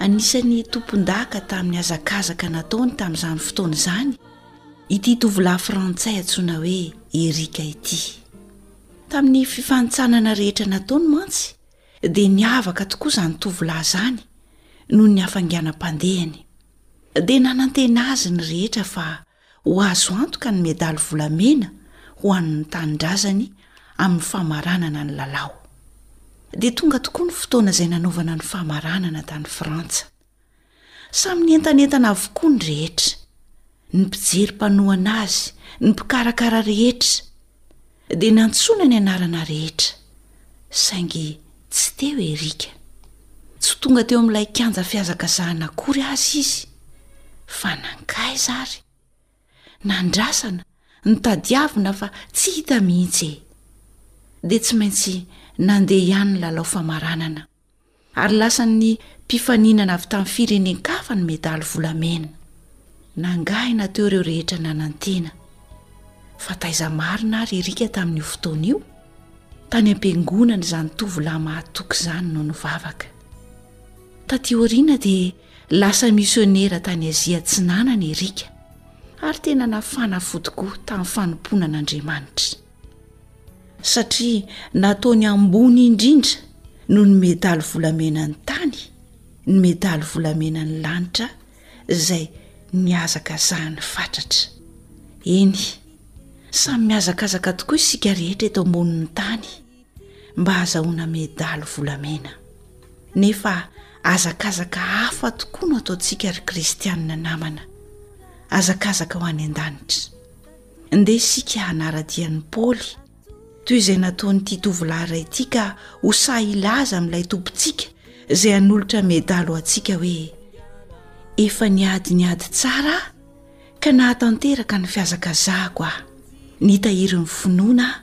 Anisan'ny tompondaka tamin'ny hazakazaka nataony tamin'izany fotoana izany ity tovolahy frantsay antsoina hoe Erika ity. Tamin'ny fifanintsanana rehetra nataony mantsy dia niavaka tokoa izany tovolahy izany noho ny hafainganam-pandehany. Dia nanantena azy ny rehetra fa Ho azo antoka ny medaly volamena ho an'ny tanindrazany amin'ny famaranana ny lalao. Dia tonga tokoa ny fotoana izay nanaovana ny famaranana tany Frantsa. Samy nientanentana avokoa ny rehetra, ny mpijery mpanohana azy, ny mpikarakara rehetra. dia nantsoina ny anarana rehetra, saingy tsy teo Erika. Tsy tonga teo amin'ilay kianja fihazakazahana akory aza izy. Fa nankaiza ary? Nandrasana, nitadiavina fa tsy hita mihitsy e! Dia tsy maintsy nandeha ihany ny lalao famaranana. Ary lasan'ny mpifaninana avy tamin'ny firenen-kafa ny medaly volamena. Nangahina teo ireo rehetra nanantena. Fa taiza marina ary irika tamin'io fotoana io? Tany am-piangonana izany tovolahy mahatoky izany no nivavaka. Taty aoriana dia lasa misionera tany Azia Atsinanana irika, ary tena nafana fo tokoa tamin'ny fanompoana an'Andriamanitra. satria nataony ambony indrindra noho ny medaly volamena ny tany ny medaly volamena ny lanitra izay nihazakazahany fatratra eny samy mihazakazaka tokoa isika rehetra eto ambonin'ny tany mba hazahoana medaly volamena nefa azakazaka hafa tokoa no ataontsika ry kristianina namana azakazaka ho any an-danitra Andeha isika hanara-dia an'i Paoly, toy izay nataon'ity tovolahy iray ity ka ho sahy hilaza amin'ilay Tompontsika izay hanolotra medaly ho antsika hoe, Efa niady ny ady tsara aho ka nahatanteraka ny fihazakazahako aho. Nitahiry ny finoana aho.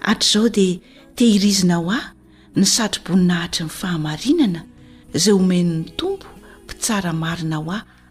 Hatrizao dia tehirizina ho ahy ny satroboninahitry ny fahamarinana izay omen'ny Tompo mpitsara marina ho ahy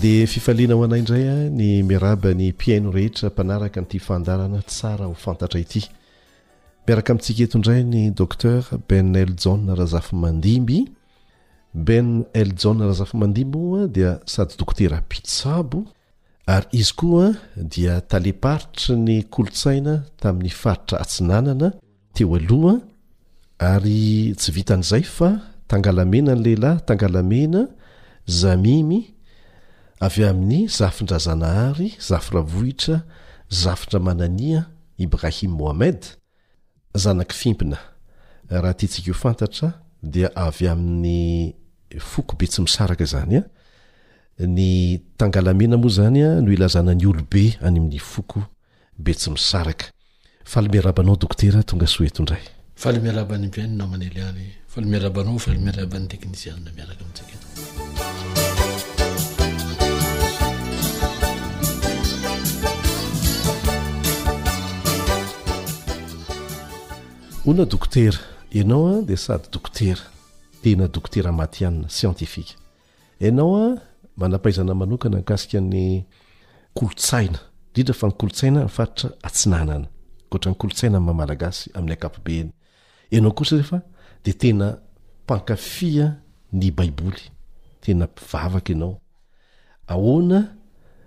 Dia fifaliana ho anay indray ny miaraba ny mpihaino rehetra mpanaraka an'ity fandaharana tsara ho fantatra ity. Miaraka amintsika eto indray ny Docteur Ben Eljon Razafimandimby. Ben Eljon Razafimandimby moa dia sady dokotera mpitsabo ary izy koa dia talem-paritry ny kolontsaina tamin'ny faritra Atsinanana. teo aloha ary tsy vitan'izay fa Tangalamena ny lehilahy, Tangalamena, Zamimy, avy amin'i Zafindrazanahary, Zafiravohitra, Zafindramanania, Ibrahim Mohamed, zanak'i Fimpina, raha tiantsika ho fantatra dia avy amin'ny foko Betsimisaraka izany, ny Tangalamena moa izany no ilazana ny olobe any amin'ny foko Betsimisaraka. Faly miarahaba anao Dokotera, tonga soa eto indray. Faly miarahaba an'i Mpiaino namana Eliane. Faly miarahaba anao, faly miarahaba ny teknisianina miaraka amintsika eto. Hoana Dokotera, ianao dia sady Dokotera, tena Dokotera matihanina, siantifika. Ianao an, manam-pahaizana manokana mikasika ny kolontsaina, indrindra fa ny kolontsaina amin'ny faritra Atsinanana, ankoatra ny kolontsaina amin'ny maha-malagasy amin'ny ankapobeny. Ianao kosa anefa dia tena mpankafy ny baiboly, tena mpivavaka ianao. Ahoana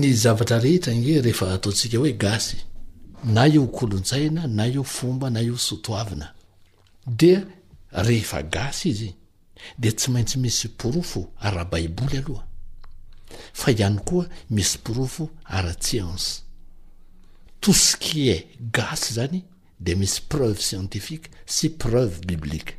Ny zavatra rehetra ange rehefa ataontsika hoe gasy, na io kolontsaina, na io fomba, na io soa toavina, dia rehefa gasy izy dia tsy maintsy misy porofo ara-baiboly aloha, fa ihany koa misy porofo ara-tsiansa. Tout ce qui est gasy izany dia misy preuve scientifique sy preuve biblique.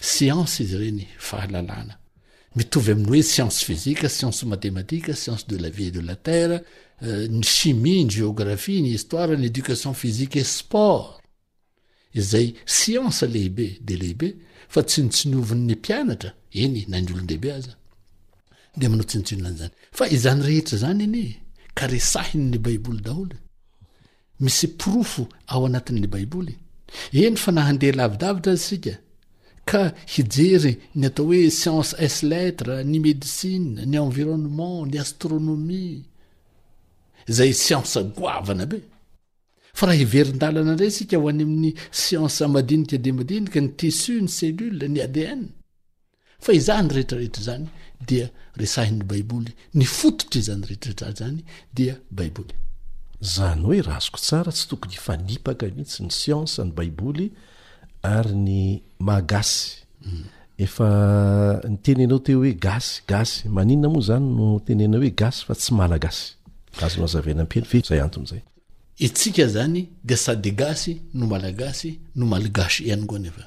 Science izy ireny, fahalalana. Mitovy amin'ny hoe science physique, science mathématique, science de la vie et de la terre, euh, ny chimie, ny géographie, ny histoire, ny éducation physique et sport. Izay science lehibe dia lehibe fa tsinotsinovan'ny mpianatra, eny na ny olon-dehibe aza. Dia manao tsinotsinona an'izany. Fa izany rehetra izany anie ka resahin'ny Baiboly daholo. Misy porofo ao anatin'ny Baiboly, eny fa na handeha lavidavitra aza isika ka hijery ny atao hoe sciences et lettres, ny medicine, ny environnement, ny astronomie, izay siansa goavana be. Fa raha hiverin-dalana indray isika ho any amin'ny siansa madinika dia madinika, ny tissu, ny cellule, ny ADN, Fa izany rehetra rehetra izany dia resahin'ny baiboly, ny fototr'izany rehetra rehetra izany dia baiboly. Zany hoe raha azoko tsara tsy tokony hifanipaka mihitsy ny siansa ny baiboly ary ny maha gasy. Hmm. Efa ny tenenao teo hoe gasy, gasy, maninona moa zany no tenenao hoe gasy fa tsy malagasy? Azonao hazavaina am-peno ve izay antony izay? Itsika zany dia sady gasy no malagasy no malgache ihany koa nefa.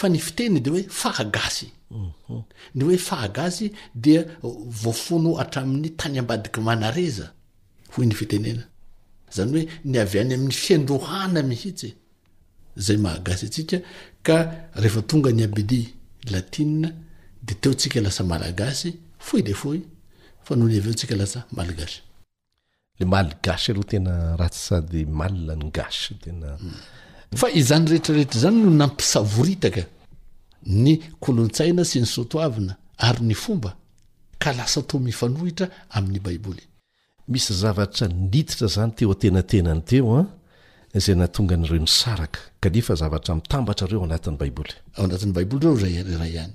fa ny fiteny de hoe faha gasy mhm. ny hoe faha gasy dia voafono hatramin'ny tany ambadiky manareza hoy ny fitenena zany hoe ny avy any amin'ny fiandrohana mihitsy zay mahagasy atsika ka rehefa tonga ny abidi latina de teo tsika lasa malagasy foy de foy fa nony avy eo tsika lasa malgasy Le mal gasy aloha tena ratsy sady mal ny gasy tena. Fa izany rehetra rehetra izany no nampisavoritaka ny kolontsaina sy ny soatoavina ary ny fomba ka lasa toa mifanohitra amin'ny baiboly. Misy zavatra niditra izany teo antenatenany teo an, izay nahatonga an'ireo nisaraka, kanefa zavatra mitambatra ireo ao anatin'ny baiboly. Ao anatin'ny baiboly ireo iray iray ihany.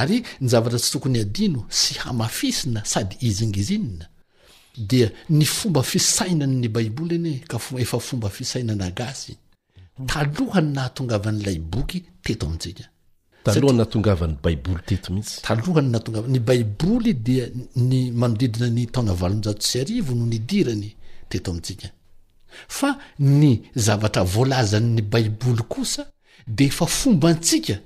Ary ny zavatra tsy tokony hadino sy hamafisina sady hizingizinina Dia ny fomba fisainany ny baiboly anie ka efa fomba fisainana gasy talohan'ny nahatongavan'ilay boky teto amintsika. Talohan'ny nahatongavan'ny baiboly teto mihitsy. Talohan'ny nahatongav ny baiboly dia ny manodidina ny taona valonjato sy arivo no nidirany teto amintsika. Fa ny zavatra voalazan'ny baiboly kosa dia efa fomba antsika.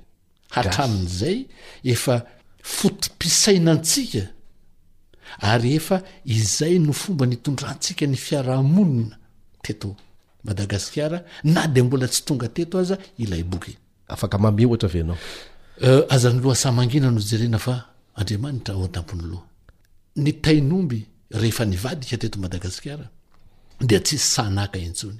Hatramin'izay efa foto-pisainantsika ary efa izay no fomba nitondrantsika ny fiarahamonina teto Madagasikara na dia mbola tsy tonga teto aza ilay boky. Afaka mamehy ohatra ve ianao? Euh, aza ny loha sahy mangina no jerena fa Andriamanitra ao an-tampon'ny loha. Ny tain'omby rehefa nivadika teto Madagasikara dia tsy sahy naka intsony.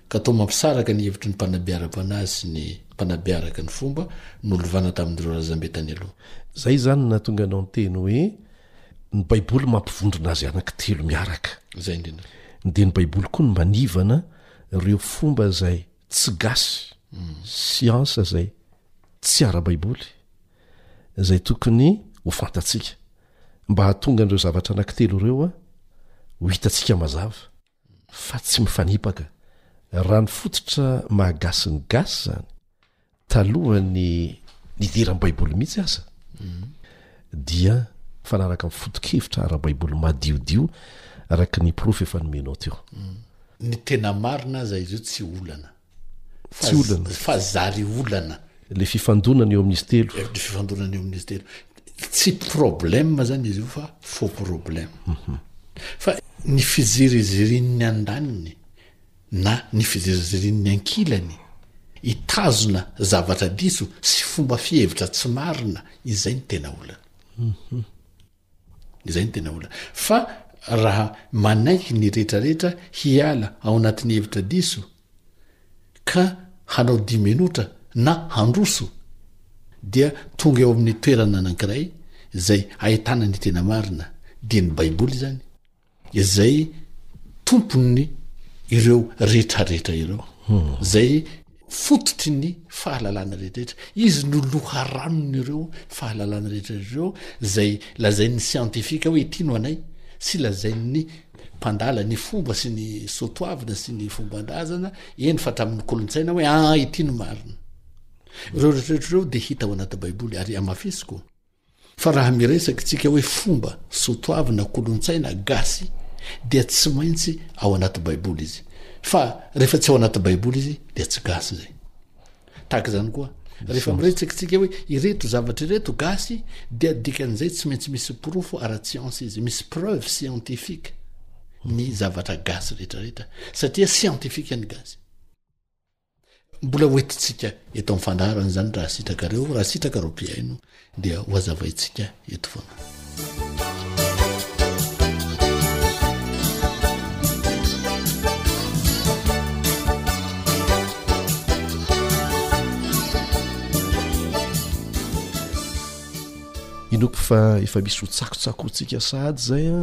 ka toa mampisaraka ny hevitry ny mpanabe ara-panahy sy ny mpanabe araka ny fomba nolovana tamin'ireo razambe tany aloha. Izay izany no nahatonga anao niteny hoe, Ny Baiboly mampivondrona azy anankitelo miaraka. Izay indrindra. Dia ny Baiboly koa no manivana ireo fomba izay tsy gasy, siansa izay tsy ara-baiboly, izay tokony ho fantatsika, mba hahatonga an'ireo zavatra anankitelo ireo ho hitantsika mazava. fa tsy mifanipaka raha ny fototra maha gasy ny gasy zany talohan'ny nidiran'ny baiboly mihitsy aza dia fanaraka ny fotokevitra ara-baiboly madiodio araka ny porofo efa nomenao teo ny tena marina aza izy io tsy olana Tsy olana. Fa zary olana. Le fifandonana eo amin'izy telo. Le fifandonana eo amin'izy telo. Tsy problème zany izy io fa faux problème. Mhm. Fa ny fijerijeren'ny andaniny na ny fijerijeren'ny ankilany hitazona zavatra diso sy fomba fihevitra tsy marina, izay ny tena olana. Mhm. Izay no tena olana. Fa raha manaiky ny rehetrarehetra hiala ao anatin'ny hevitra diso ka hanao dimenotra na handroso dia tonga eo amin'ny toerana anankiray izay ahitana ny tena marina, dia ny Baiboly izany. Izay Tompon'ny ireo rehetrarehetra ireo, Izay fototry ny fahalalana rehetrarehetra, Izy no loharanon'ireo fahalalana rehetra ireo, Izay lazain'ny siantifika hoe ity no anay sy lazain'ny mpandala ny fomba sy ny soatoavina sy ny fomban-drazana, eny fa hatramin'ny kolontsaina hoe aa ity no marina. Ireo rehetrarehetra ireo dia hita ao anaty Baiboly ary hamafisiko. Fa raha miresaka tsika hoe fomba, sotoavina na kolontsaina gasy dia tsy maintsy ao anaty baiboly izy fa rehefa tsy ao anaty baiboly izy dia tsy gasy zay. Tahaka izany koa rehefa miresaka tsika hoe ireto zavatra ireto gasy dia dikan'izay tsy maintsy misy porofo ara-tsiansa izy, misy preuve scientifique ny zavatra gasy rehetrarehetra satria scientifique ny gasy. Mbola ho entintsika eto amin'ny fandaharana izany raha sitrakareo, raha sitrakareo mpihaino dia ho azavaintsika eto foana. Inoako fa efa misy ho tsakotsakointsika sahady izay a,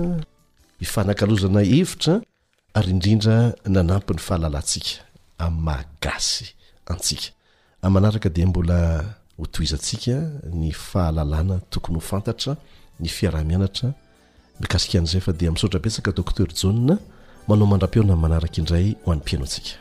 ifanakalozana hevitra ary indrindra nanampy ny fahalalantsika amin'ny maha gasy antsika. Amin'ny manaraka dia mbola hotohizantsika ny fahalalana tokony ho fantatra ny fiaraha-mianatra mikasika an'izay fa dia misaotra betsaka Docteur Jaona, manao mandra-pihaonana manaraka indray ho an'ny mpihaino antsika.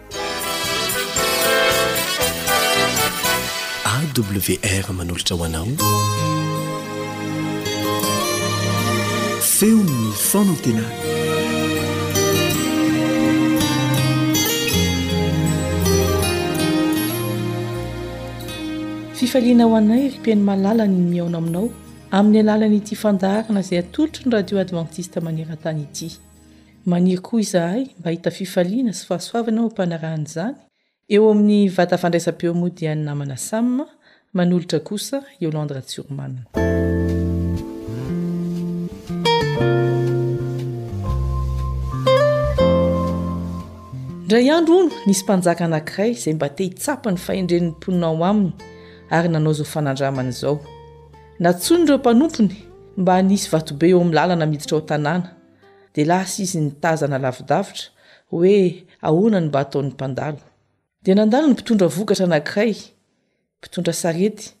AWR manolotra ho anao feon'ny fanantenana. Fifaliana ho anay ry Mpeno Malala ny mihaona aminao amin'ny alalan'ity fandaharana izay atolotry ny Radio Adventiste maneran-tany ity. Maniry koa izahay mba hahita fifaliana sy fahasoavana ao am-panarahana izany eo amin'ny vata fandraisam-peo mody an'i namana Sam, manolotra kosa Yolande Ratsioromana. Indray andro hono, nisy mpanjaka anankiray izay mba te hitsapa ny fahendren'ny mponina ao aminy ary nanao izao fanandramana izao. Nantsoiny ireo mpanompony mba hanisy vatobe eo amin'ny lalana miditra ao an-tanàna, Dia lasa izy nitazana lavidavitra hoe ahoana no mba ataon'ny mpandalo. Dia nandalo ny mpitondra vokatra anankiray, mpitondra sarety,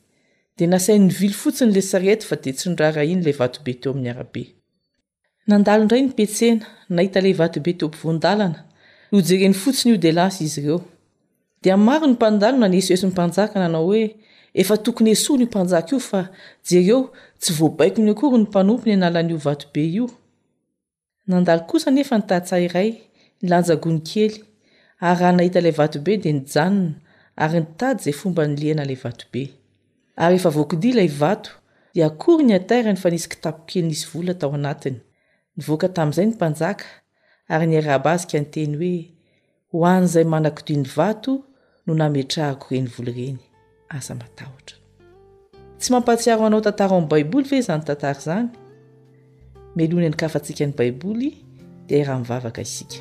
dia nasainy nivily fotsiny ilay sarety fa dia tsy noraharahiany ilay vatobe teo amin'ny arabe. Nandalo indray ny mpietsena, nahita ilay vatobe teo ampovoan-dalana, nojereny fotsiny io dia lasa izy ireo. Dia maro ny mpandalo nanesoeso ny mpanjaka nanao hoe, Efa tokony esoina io mpanjaka io fa jereo tsy voabaikony akory ny mpanompony hanala an'io vato be io. Nandalo kosa anefa ny tantsaha iray, nilanja gony kely, ary raha nahita ilay vato be dia nijanona ary nitady izay fomba nilehana ilay vato be. Ary rehefa voakidia ilay vato dia akory ny hatairany fa nisy kitapo kely nisy vola tao anatiny. Nivoaka tamin'izay ny mpanjaka ary niarahabazika niteny hoe, Ho an'izay manakodia ny vato no nametrahako ireny voly ireny, aza matahotra. Tsy mampahatsiaro anao tantara ao amin'ny Baiboly ve izany tantara izany? Melohin'ny ankafantsika ny Baiboly dia iaraha-mivavaka isika.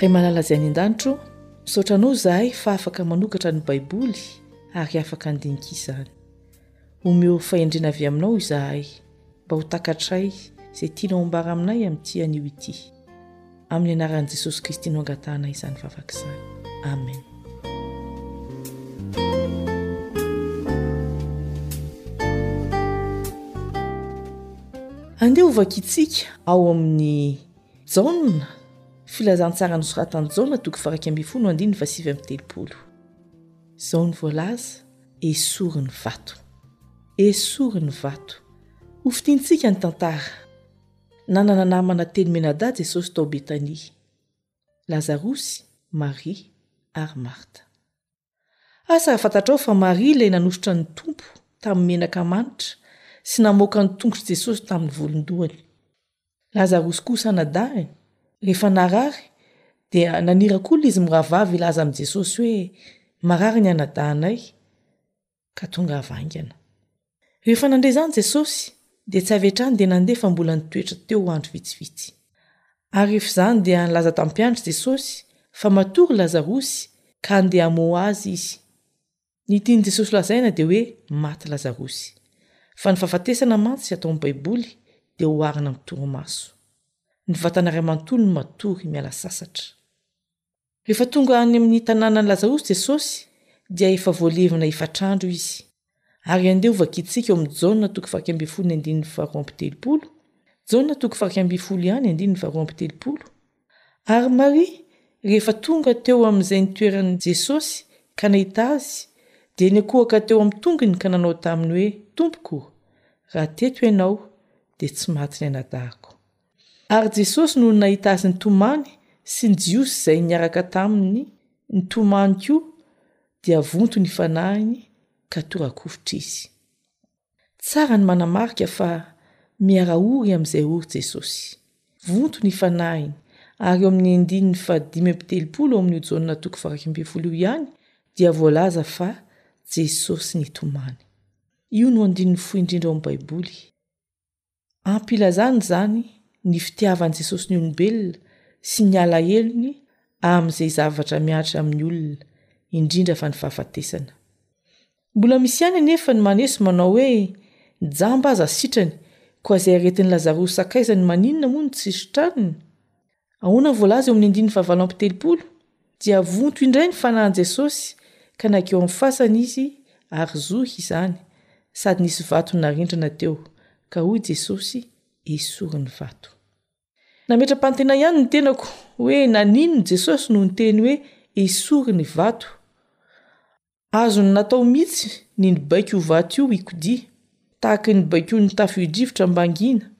Ray malala izay any an-danitro, misaotra anao izahay fa afaka manokatra ny Baiboly ary afaka handinika izany. Omeo fahendrena avy Aminao izahay, mba ho takatray izay tianao hambara aminay amin'ity anio ity. Amin'ny anaran'i Jesosy Kristy no angatahanay izany vavaka izany. Amen. Andeha hovakintsika ao amin'ny Jaona, filazantsara nosoratan'i Jaona, toko faha-iraika ambin'ny folo, andininy faha-sivy amby telopolo. Izao ny voalaza, Esory ny vato. Esory ny vato. Hofidiantsika ny tantara. Nanana namana telo mianadahy Jesosy tao Betania. Lazarosy, Maria ary Marta. Asa raha fantatrao fa Maria ilay nanosotra ny Tompo tamin'ny menaka manitra sy namoaka ny tongotr'i Jesosy tamin'ny volondohany. Lazarosy kosa anadahiny, rehefa narary, dia naniraka olona izy mirahavavy hilaza amin'i Jesosy hoe, Marary ny anadahinay, ka tongava haingana. Rehefa nandre izany Jesosy, dia tsy avy hatrany dia nandeha fa mbola nitoetra teo ho andro vitsivitsy. Ary rehefa izany dia nilaza tamin'ny mpiandry Jesosy fa matory Lazarosy ka andeha hamoha azy izy. Ny tian'i Jesosy lazaina dia hoe maty Lazarosy. Fa ny fahafatesana mantsy atao amin'ny Baiboly dia oharina amin'ny torimaso. Ny vatana iray manontolo no matory miala sasatra. Rehefa tonga any amin'ny tanànan'i Lazarosy Jesosy dia efa voalevina efatra andro izy. Ary andeha hovakiantsika ao amin'ny Jaona toko faha-iraika ambin'ny folo ny andininy faharoa amby telopolo, Jaona toko faha-iraika ambin'ny folo ihany andininy faharoa amby telopolo, Ary Maria, rehefa tonga teo amin'izay nitoeran'i Jesosy ka nahita Azy, dia nikohaka teo amin'ny tongony ka nanao taminy hoe, Tompoko ô, raha teto Ianao, dia tsy maty ny anadahiko. Ary Jesosy nony nahita Azy nitomany sy ny Jiosy izay niaraka taminy nitomany koa, dia vonto ny fanahiny ka torakofitra izy. Tsara ny manamarika fa miara-ory amin'izay ory Jesosy. Vonto ny fanahiny, ary eo amin'ny andininy fahadimy amby telopolo ao amin'io Jaona toko faharaika ambin'ny folo io ihany dia voalaza fa Jesosy nitomany. Io no andininy fohy indrindra ao amin'ny Baiboly. Ampilazana izany ny fitiavan'i Jesosy ny olombelona sy ny alahelony amin'izay zavatra mihatra amin'ny olona, indrindra fa ny fahafatesana. Mbola misy ihany anefa ny maneso manao hoe jamba aza sitrany, koa izay aretin'i Lazarosy sakaizany maninona moa no tsy sitraniny? Ahoana ny voalaza eo amin'ny andininy fahavalo amby telopolo? Dia vonto indray ny fanahin'i Jesosy ka nageho amin'ny fasana izy ary zohy izany, sady nisy vato narindrana teo, ka hoy Jesosy, Esory ny vato. Nametra-panontena ihany ny tenako hoe naninona Jesosy no niteny hoe esory ny vato. Azony natao mitsy ny nibaiko io vato io i Kodia, tahaka ny baikoin'ny tafio-drivotra mbangiana,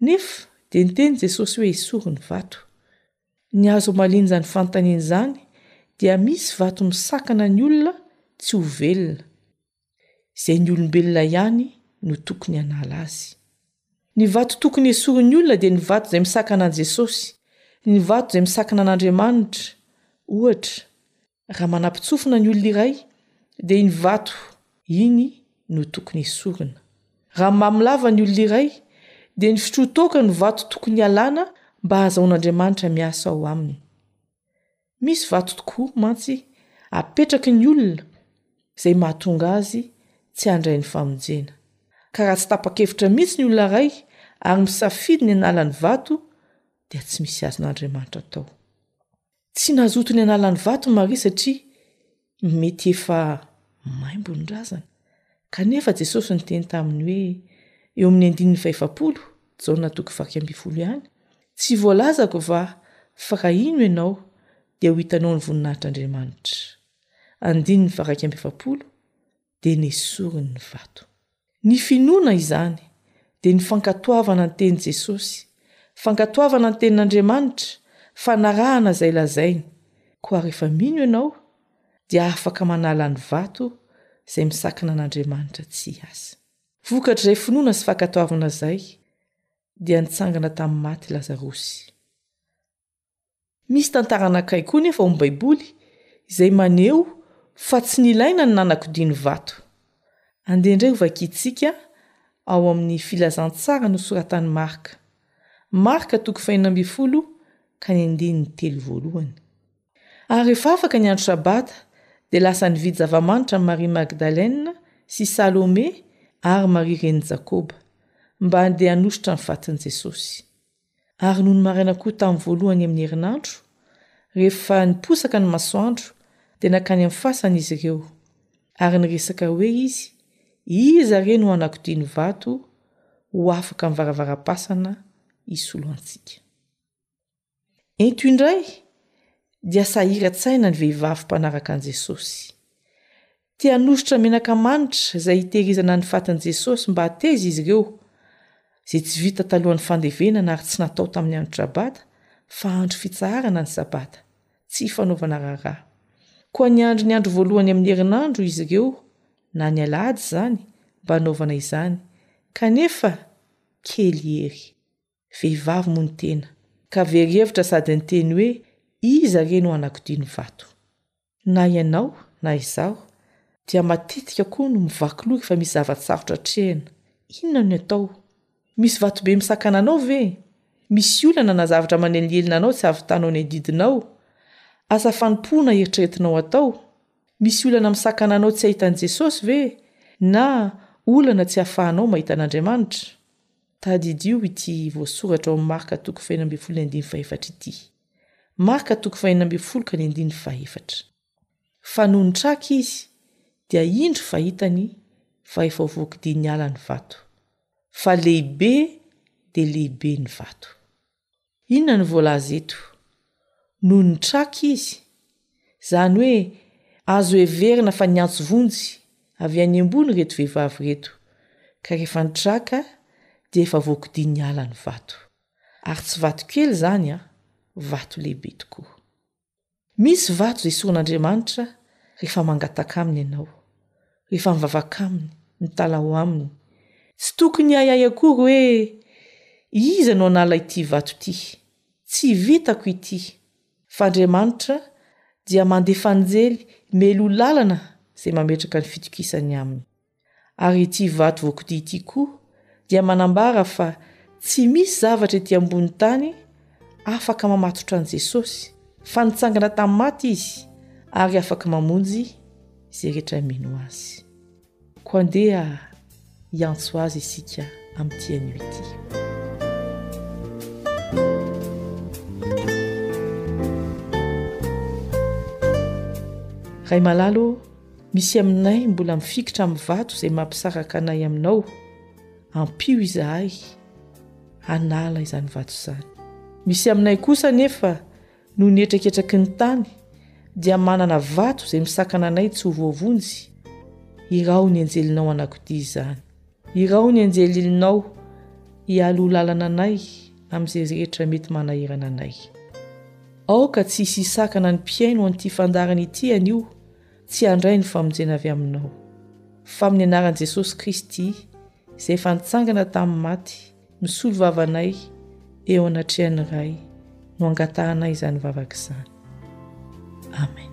nefa dia niteny Jesosy hoe esory ny vato. Ny azo hamaliana izany fanontaniana izany dia misy vato misakana ny olona tsy ho velona, izay ny olombelona ihany no tokony hanala azy. Ny vato tokony esorin'ny olona dia ny vato izay misakana an'i Jesosy, ny vato izay misakana an'Andriamanitra, ohatra, Raha manapitsofina ny olona iray dia iny vato iny no tokony esorina. Raha mamy lava ny olona iray dia ny fitroa toaka no vato tokony alana mba hazahoan'Andriamanitra miasa ao aminy. Misy vato tokoa mantsy apetraky ny olona izay mahatonga azy tsy handray ny famonjena. Ka raha tsy tapa-kevitra mihitsy ny olona iray ary misafidy ny hanala ny vato dia tsy misy azon'Andriamanitra atao. Tsy nazoto nianala ny vatony Maria satria mety efa maimbo ny razana. Kanefa Jesosy niteny taminy hoe eo amin'ny andininy fahefapolo, Jaona toko fahaky ambin'ny folo ihany, tsy voalazako va fa raha ino ianao dia ho hitanao ny voninahitr'Andriamanitra. Andininy fahaky ambin'ny efapolo, dia nesoriny ny vato. Ny finoana izany dia ny fankatoavana ny tenin'i Jesosy, fankatoavana ny tenin'Andriamanitra, fanarahana izay lazainy. Koa rehefa mino ianao dia afaka manala ny vato izay misakana an'Andriamanitra tsy hiasa. Vokatr'izay finoana sy fankatoavana izay dia nitsangana tamin'ny maty Lazarosy. Misy tantara anankiray koa anefa ao amin'ny Baiboly izay maneho fa tsy nilaina ny nanakodia ny vato. Andeha indray hovakiantsika ao amin'ny Filazantsara nosoratan'i Marka. Marka toko fahenina ambin'ny folo ka ny andininy telo voalohany. Ary rehefa afaka ny andro Sabata, dia lasa nividy zava-manitra Maria Magdalena sy Salome ary Maria renin'i Jakoba, mba handeha hanosotra ny fatin'i Jesosy. Ary nony maraina koa tamin'ny voalohany amin'ny herinandro, rehefa niposaka ny masoandro, dia nankany amin'ny fasana izy ireo, ary niresaka hoe izy, Iza re no hanakodia ny vato ho afaka ny varavaram-pasana hisolo antsika? Ento indray dia sahiran-tsaina ny vehivavy mpanaraka an'i Jesosy. Te hanositra menaka manitra izay hitehirizana ny fatin'i Jesosy mba hateza izy ireo, izay tsy vita talohan'ny fandevenana ary tsy natao tamin'ny andro Trabata, fa andro fitsaharana ny Sabata, tsy hifanaovana raharaha. Koa niandry ny andro voalohany amin'ny herinandro izy ireo, na ny Alahady izany, mba hanaovana izany. Kanefa, kely hery. Vehivavy moa ny tena, ka very hevitra sady niteny hoe, Iza re no hanakodia ny vato? Na ianao na izaho dia matetika koa no mivaky loha efa misy zava-tsarotra atrehina. Inona no atao? Misy vatobe misakana anao ve? Misy olana na zavatra manelihelina anao tsy havitanao ny adidinao? Asa fanompoana eritreretinao atao? Misy olana misakana anao tsy hahita an'i Jesosy ve? Na olana tsy hahafahanao mahita an'Andriamanitra? Tadidio ity voasoratra ao amin'ny Marka toko faheno ambin'ny folo ny andininy fahefatra ity. Marka toko fahenina ambin'ny folo ka ny andininy fahefatra. Fa noho ny traka izy, dia indro fa hitany fa efa ho voakidin'ny ala ny vato. Fa lehibe dia lehibe ny vato. Inona no voalaza eto? Noho ny traka izy. Izany hoe azo heverina fa niantso vonjy avy any ambony ireto vehivavy ireto, ka rehefa nitraka dia efa voakidin'ny ala ny vato. Ary tsy vato kely izany an, vato lehibe tokoa. Misy vato izay soron'Andriamanitra rehefa mangataka Aminy ianao, rehefa mivavaka Aminy, mitalaho Aminy. Tsy tokony hiahiahy akory hoe, Iza no hanala ity vato ity? Tsy vitako ity! Fa Andriamanitra dia mandefa anjely mialoha lalana izay mametraka ny fitokisany Aminy. Ary ity vato voakodia ity koa dia manambara fa tsy misy zavatra ety ambony tany afaka mamatotra an'i Jesosy, fa nitsangana tamin'ny maty izy ary afaka mamonjy izay rehetra mino azy. Koa andeha hiantso azy isika amin'ity anio ity. Ray malalo, Misy aminay mbola mifikitra amin'ny vato izay mampisaraka anay aminao, ampio izahay hanala izany vato izany. Misy aminay kosa anefa noho ny hetraketraky ny tany dia manana vato izay misakana anay tsy ho voavonjy, iraho ny anjelinao hanakodia izany. Iraho ny anjelilinao hialoha lalana anay amin'izay rehetra mety manahirana anay. Aoka tsy hisy hisakana ny mpihaino an'ity fandaharana ity anio tsy handray ny famonjena avy aminao. Fa amin'ny anaran'i Jesosy Kristy, izay efa nitsangana tamin'ny maty, Misolo vavanay eo anatrehan'ny Ray no angatahanay izany vavaka izany. Amen.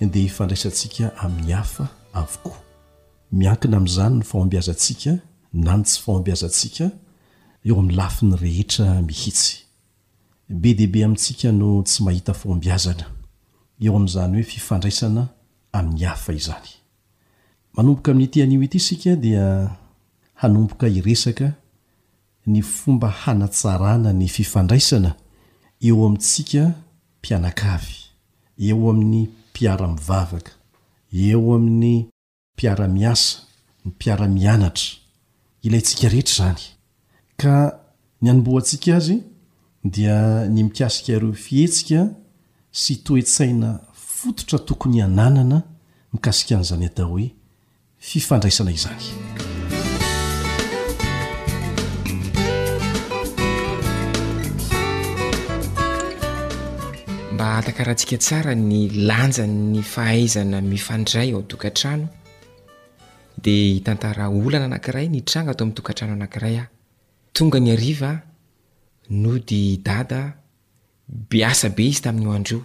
dia ifandraisantsika amin'ny hafa avokoa. Miankina amin'izany ny fahombiazantsika na ny tsy fahombiazantsika eo amin'ny lafiny rehetra mihitsy. Be dia be amintsika no tsy mahita fahombiazana eo amin'izany hoe fifandraisana amin'ny hafa izany. Manomboka amin'ity anio ity isika dia hanomboka hiresaka ny fomba hanatsarana ny fifandraisana eo amintsika mpianakavy, eo amin'ny mpiara-mivavaka, eo amin'ny mpiara-miasa, ny mpiara-mianatra, ilaintsika rehetra izany. Ka ny hanombohantsika azy dia ny mikasika ireo fihetsika sy toe-tsaina fototra tokony hananana mikasika an'izany atao hoe fifandraisana izany. Mba hahatakarantsika tsara ny lanjan'ny fahaizana mifandray ao an-tokantrano dia hitantara olana anankiray nitranga ato amin'ny tokantrano anankiray aho. Tonga ny hariva nody i Dada, be asa be izy tamin'io andro io.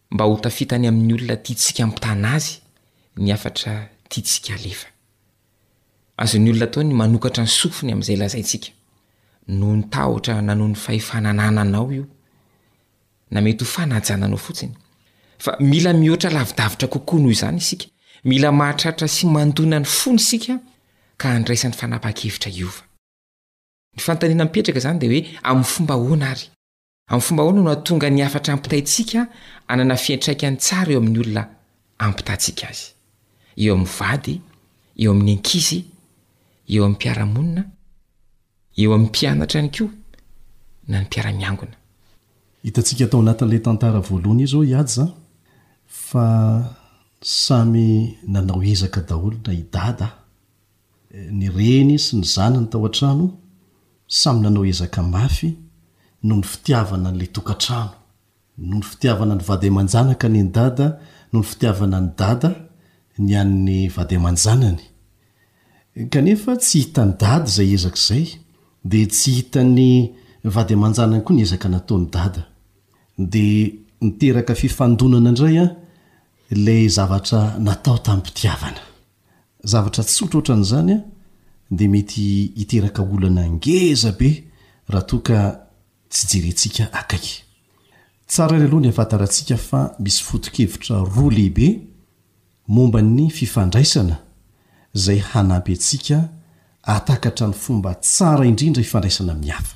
mba ho tafitany amin'ny olona tiantsika hampitana azy ny hafatra tiantsika halefa. Azon'ny olona atao ny manokatra ny sofiny amin'izay lazaintsika, noho ny tahotra na noho ny fahefana anananao io, na mety ho fanajana anao fotsiny. Fa mila mihoatra lavidavitra kokoa noho izany isika, mila mahatratra sy mandona ny fony isika ka handraisany fanapahan-kevitra hiova. Ny fanontaniana mipetraka izany dia hoe amin'ny fomba ahoana ary? Amin'ny fomba ahoana no hahatonga ny hafatra ampitaintsika hanana fiantraikany tsara eo amin'ny olona ampitantsika azy? Eo amin'ny vady, eo amin'ny ankizy, eo amin'ny mpiara-monina, eo amin'ny mpianatra ihany koa na ny mpiara-miangona. Hitantsika tao anatin'ilay tantara voalohany izao i Aja fa samy nanao ezaka daholo na i Dada Ny reny sy ny zanany tao an-trano samy nanao ezaka mafy noho ny fitiavana an'ilay tokantrano, noho ny fitiavana ny vady aman-janaka ny an'i Dada, noho ny fitiavana an'i Dada ny an'ny vady aman-janany. Kanefa tsy hitan'i Dada izay ezaka izay, dia tsy hitan'ny vady aman-janany koa ny ezaka nataon'i Dada. Dia niteraka fifandonana indray ilay zavatra natao tamim-pitiavana. Zavatra tsotra ohatran'izany dia mety hiteraka olana ngeza be raha toa ka tsy jerentsika akaiky. Tsara aloha ny ahafantarantsika fa misy foto-kevitra roa lehibe momba ny fifandraisana izay hanampy antsika hahatakatra ny fomba tsara indrindra hifandraisana amin'ny hafa.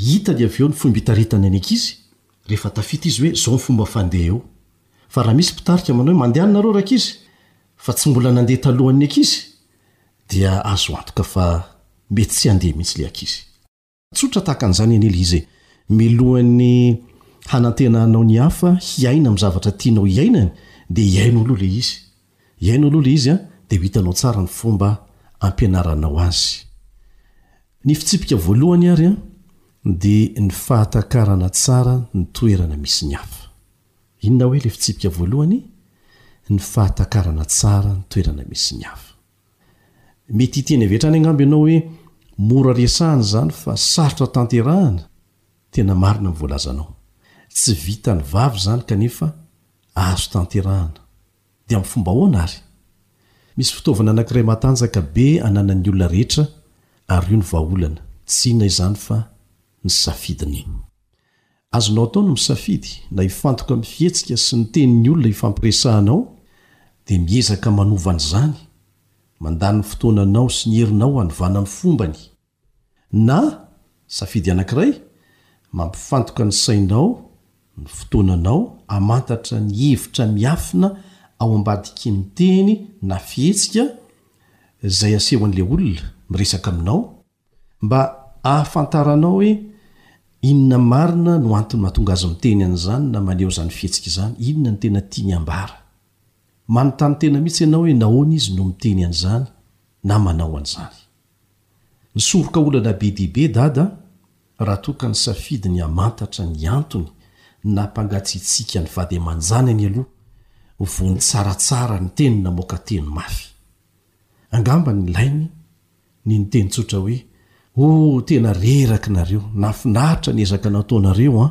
Hitany avy eo ny fomba itaritany ny ankizy, rehefa tafita izy hoe zao ny fomba fandeha eo. Fa raha misy mpitarika manao hoe mandehana nareo rankizy, fa tsy mbola nandeha talohan'ny ankizy, dia azo antoka fa mety tsy handeha mihitsy ilay ankizy. Tsotra tahaka an'izany anie ilay izy e! Milohan'ny hanantena anao ny hafa hiaina amin'ny zavatra tianao hiainany, dia hihaino aloha ilay izy. Hihaino aloha ilay izy dia ho hitanao tsara ny fomba hampianaranao azy. Ny fitsipika voalohany ary dia ny fahatakarana tsara ny toerana misy ny hafa. Inona hoe ilay fitsipika voalohany? Ny fahatakarana tsara ny toerana misy ny hafa. Mety hiteny avy hatrany angamba ianao hoe mora resahina izany fa sarotra tanterahina, tena marina ny voalazanao. Tsy vitan'ny vava izany kanefa azo tanterahina. Dia amin'ny fomba ahoana àry? Misy fitaovana anankiray matanjaka be ananan'ny olona rehetra, ary io no vahaolana, tsy inona izany fa ny safidiny. Azonao atao ny misafidy na hifantoka amin'ny fihetsika sy ny tenin'ny olona ifampiresahanao, dia miezaka manova an'izany, mandany ny fotoananao sy ny herinao hanovana ny fombany, Na, safidy anankiray, mampifantoka ny sainao, ny fotoananao, hamantatra ny hevitra miafina ao ambadikin'ny teny na fihetsika izay asehon'ilay olona miresaka aminao, mba ahafantaranao hoe inona marina no antony mahatonga azy miteny an'izany na maneho izany fihetsika izany, inona no tena tiany hambara. Manontany tena mihitsy ianao hoe nahoana izy no miteny an'izany na manao an'izany. Nisoroka olana be dia be Dada raha toa ka nisafidy ny hamantatra ny antony nampangatsiatsiaka ny vady aman-janany aloha vao nitsaratsara ny teny namoaka teny mafy. Angamba nilainy ny niteny tsotra hoe, oh tena reraky nareo, nafinaritra ny ezaka nataonareo an!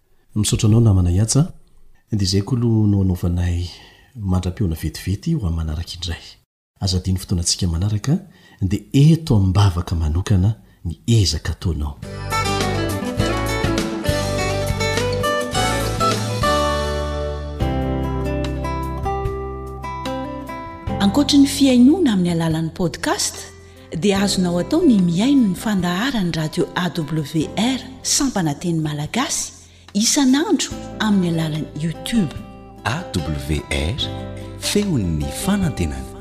Misaotra anao namana Yats a! Dia izay koa aloha no hanaovanay mandra-pihaona vetivety ho amin'ny manaraka indray. Aza adino fotoanantsika manaraka dia eto am-bavaka manokana ny ezaka ataonao. Ankoatry ny fihainoana amin'ny alalan'ny podcast, dia azonao atao ny mihaino ny fandaharan'ny radio awr sampana teny malagasy isan'andro amin'ny alalan'ny youtube awr feon'ny fanantenana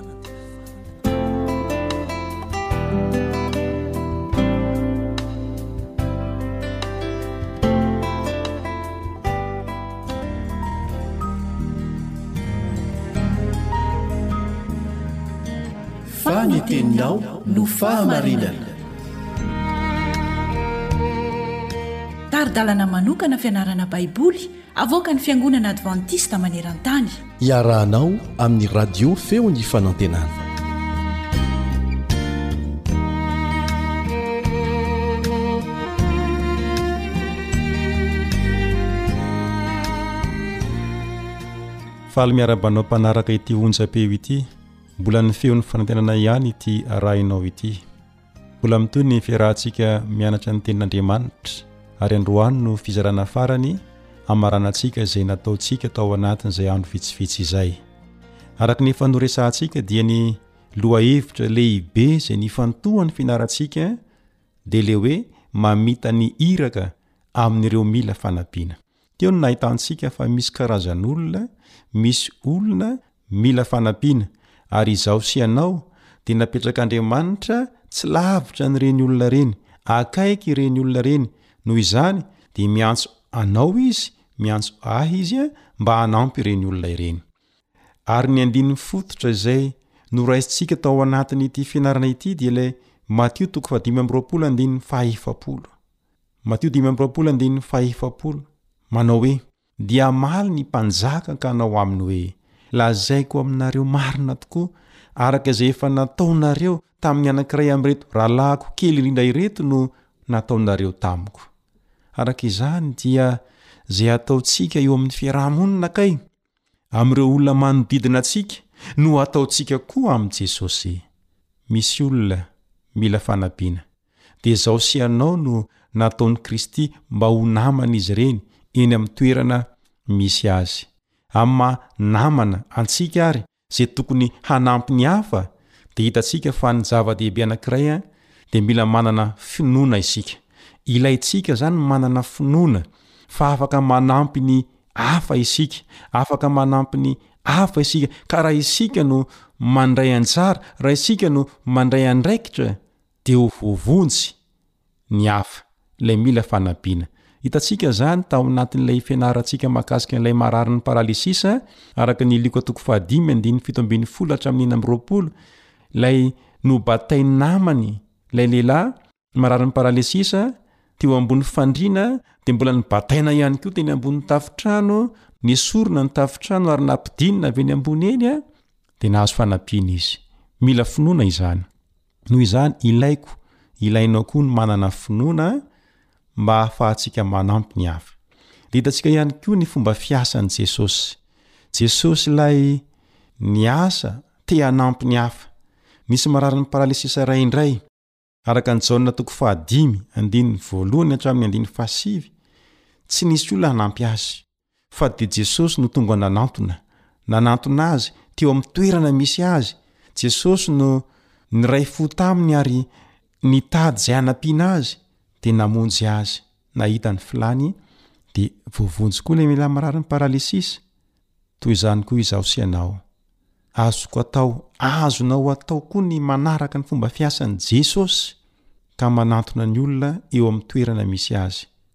Fa ny teninao no fahamarinana. Tari-dalana manokana fianarana Baiboly avoakan'ny Fiangonana Advantista maneran-tany. Iarahanao amin'ny Radio Feon'ny Fanantenana. Faly miara-banao mpanaraka ity onjam-peo ity. Mbola ny feon'ny fanantenana ihany ity arahinao ity. Mbola mitohy ny fiarahantsika mianatra ny tenin'Andriamanitra ary androany no fizarana farany amaranantsika izay nataontsika tao anatin'izay andro vitsivitsy izay. Araka ny efa noresahantsika dia ny lohahevitra lehibe izay nifantohan'ny fianarantsika dia le hoe mamita ny iraka amin'ireo mila fanampiana. Teo no nahitantsika fa misy karazan'olona, misy olona mila fanampiana. Ary izaho sy ianao dia napetrak'Andriamanitra tsy lavitra an'ireny olona ireny, akaiky ireny olona ireny. Noho izany dia miantso anao Izy, miantso ahy Izy mba hanampy ireny olona ireny. Ary ny andininy fototra izay noraisintsika tao anatin'ity fianarana ity dia ilay Matio toko fahadimy amby roapolo andininy fahaefapolo. Matio dimy amby roapolo andininy fahaefapolo, manao hoe, Dia hamaly ny mpanjaka ka hanao aminy hoe, Lazaiko aminareo marina tokoa, araka izay efa nataonareo tamin'ny anankiray amin'ireto rahalahiko kely indrindra ireto no nataonareo tamiko. Araka izany, dia izay ataontsika eo amin'ny fiaraha-monina kay Amin'ireo olona manodidina antsika no ataontsika koa amin'i Jesosy. Misy olona mila fanabiana, dia izaho sy ianao no nataon'i Kristy mba ho naman'izy ireny eny amin'ny toerana misy azy. Amin'ny maha namana antsika àry izay tokony hanampy ny hafa dia hitantsika fa ny zava-dehibe anankiray dia mila manana finoana isika. Ilaintsika izany manana finoana fa afaka manampy ny hafa isika, afaka manampy ny hafa isika ka raha isika no mandray anjara, raha isika no mandray andraikitra dia ho voavonjy ny hafa, ilay mila fanabiana. Hitantsika izany tao anatin'ilay fianarantsika mahakasika an'ilay mararin'ny paralysisa, araka ny Lioka toko fahadimy andininy fito ambin'ny folo hatramin'ny enina amby roapolo, ilay nobatain'ny namany, ilay lehilahy mararin'ny paralysisa teo ambony fandriana dia mbola nobataina ihany koa teny ambonin'ny tafontrano, nesorina ny tafontrano ary nampidinina avy eny ambony eny, dia nahazo fanabiana izy. Mila finoana izany. Noho izany, ilaiko, ilainao koa ny manana finoana mba hahafahantsika manampy ny hafa. Dia hitantsika ihany koa ny fomba fiasan'i Jesosy. Jesosy ilay niasa te hanampy ny hafa. Nisy mararin'ny paralysisa iray indray. Araka ny Jaona toko fahadimy, andininy voalohany hatramin'ny andininy fahasivy, tsy nisy olona hanampy azy. fa dia Jesosy no tonga nanantona, nanantona azy teo amin'ny toerana misy azy, Jesosy no niray fo taminy ary nitady izay hanampiana azy dia namonjy azy, nahita ny filany dia voavonjy koa ilay lehilahy mararin'ny paralysis, toy izany koa izaho sy ianao. Azoko atao, azonao atao koa ny manaraka ny fomba fiasan'i Jesosy ka manantona ny olona eo amin'ny toerana misy azy,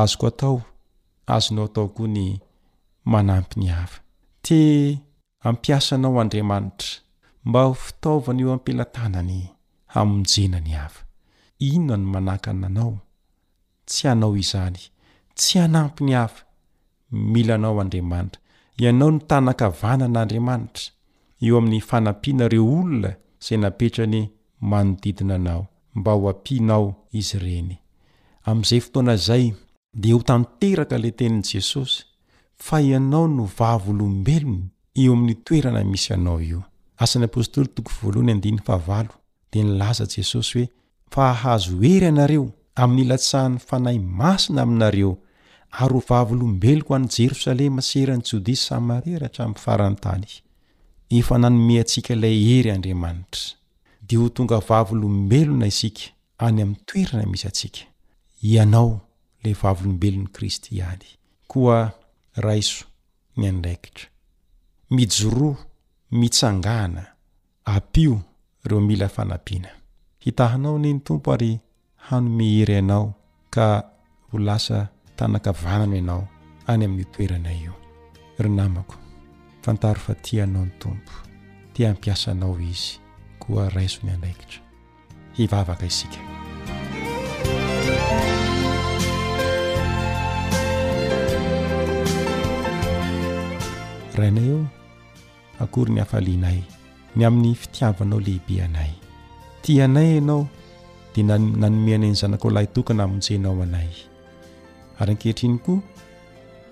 Azoko atao, azonao atao koa ny manampy ny hafa. Te hampiasa anao Andriamanitra mba ho fitaovana eo am-pelatanany hamonjena ny hafa. Inona no manakana anao tsy hanao izany, tsy hanampy ny hafa Mila anao Andriamanitra. Ianao no tanan-kavanan' Andriamanitra, eo amin' ny fanampiana ireo olona izay napetrany manodidina anao, mba ho ampianao izy ireny. Amin' izay fotoana izay, dia ho tanteraka ilay tenin' i Jesosy fa ianao no vavolombelony eo amin' io toerana misy anao io. Asan' ny Apostoly toko voalohany andininy fahavalo. dia nilaza Jesosy hoe, Fa hahazo hery ianareo, amin'ny ilatsahan'ny Fanahy Masina aminareo, ary ho vavolombeloko any Jerosalema sy eran'i Jodia sy Samaria ary hatramin'ny faran'ny tany. Efa nanome antsika ilay hery Andriamanitra. Dia ho tonga vavolombelona isika any amin'ny toerana misy antsika. Ianao ilay vavolombelon'i Kristy ihany. Koa raiso ny andraikitra. Mijoroa, mitsangàna, Ampio reo mila fanampiana. Hitahanao anie ny Tompo ary hanome hery anao ka ho lasa tanankavanana ianao any amin'io toerana io. Ry namako, fantaro fa tia anao ny Tompo, te hampiasa anao Izy, koa raiso ny andraikitra. Hivavaka isika. Rainay ô, Akory ny hafalianay ny amin'ny fitiavanao lehibe anay. Tia anay ianao dia nanome anay ny zanakao lahitokana hamonjenao anay. Ary ankehitriny koa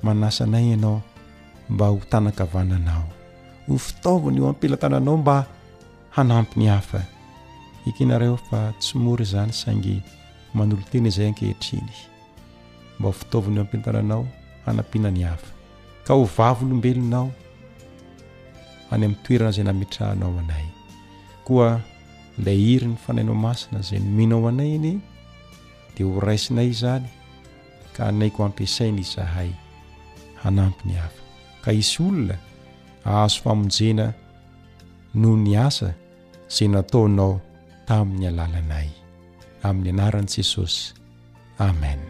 manasa anay ianao mba ho tanakavananao, ho fitaovana eo am-pelatananao mba hanampy ny hafa. Ekena ray fa tsy mora izany saingy manolo-tena izay ankehitriny mba ho fitaovana eo am-pelatananao hanampiana ny hafa. ka ho vavolombelonao any amin'ny toerana izay nametrahanao anay koa ilay hirin'ny fanainao masina izay nomenao anay anie dia ho raisinay izany ka hanaiko ampiasaina izahay hanampy ny hafa ka hisy olona ahazo famonjena noho ny asa izay nataonao tamin'ny alalanay amin'ny anaran'i Jesosy Amen.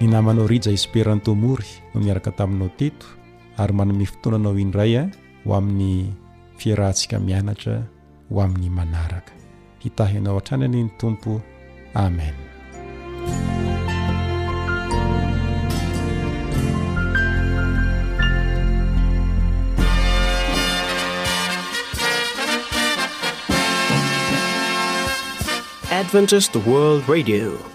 Ny namanao Rija Esperanto Mory no niaraka taminao teto ary manome fotoananao indray eh, ho amin'ny fiarahantsika mianatra ho amin'ny manaraka. Hitahy anao hatrany anie ny Tompo. Amen. Adventist World Radio.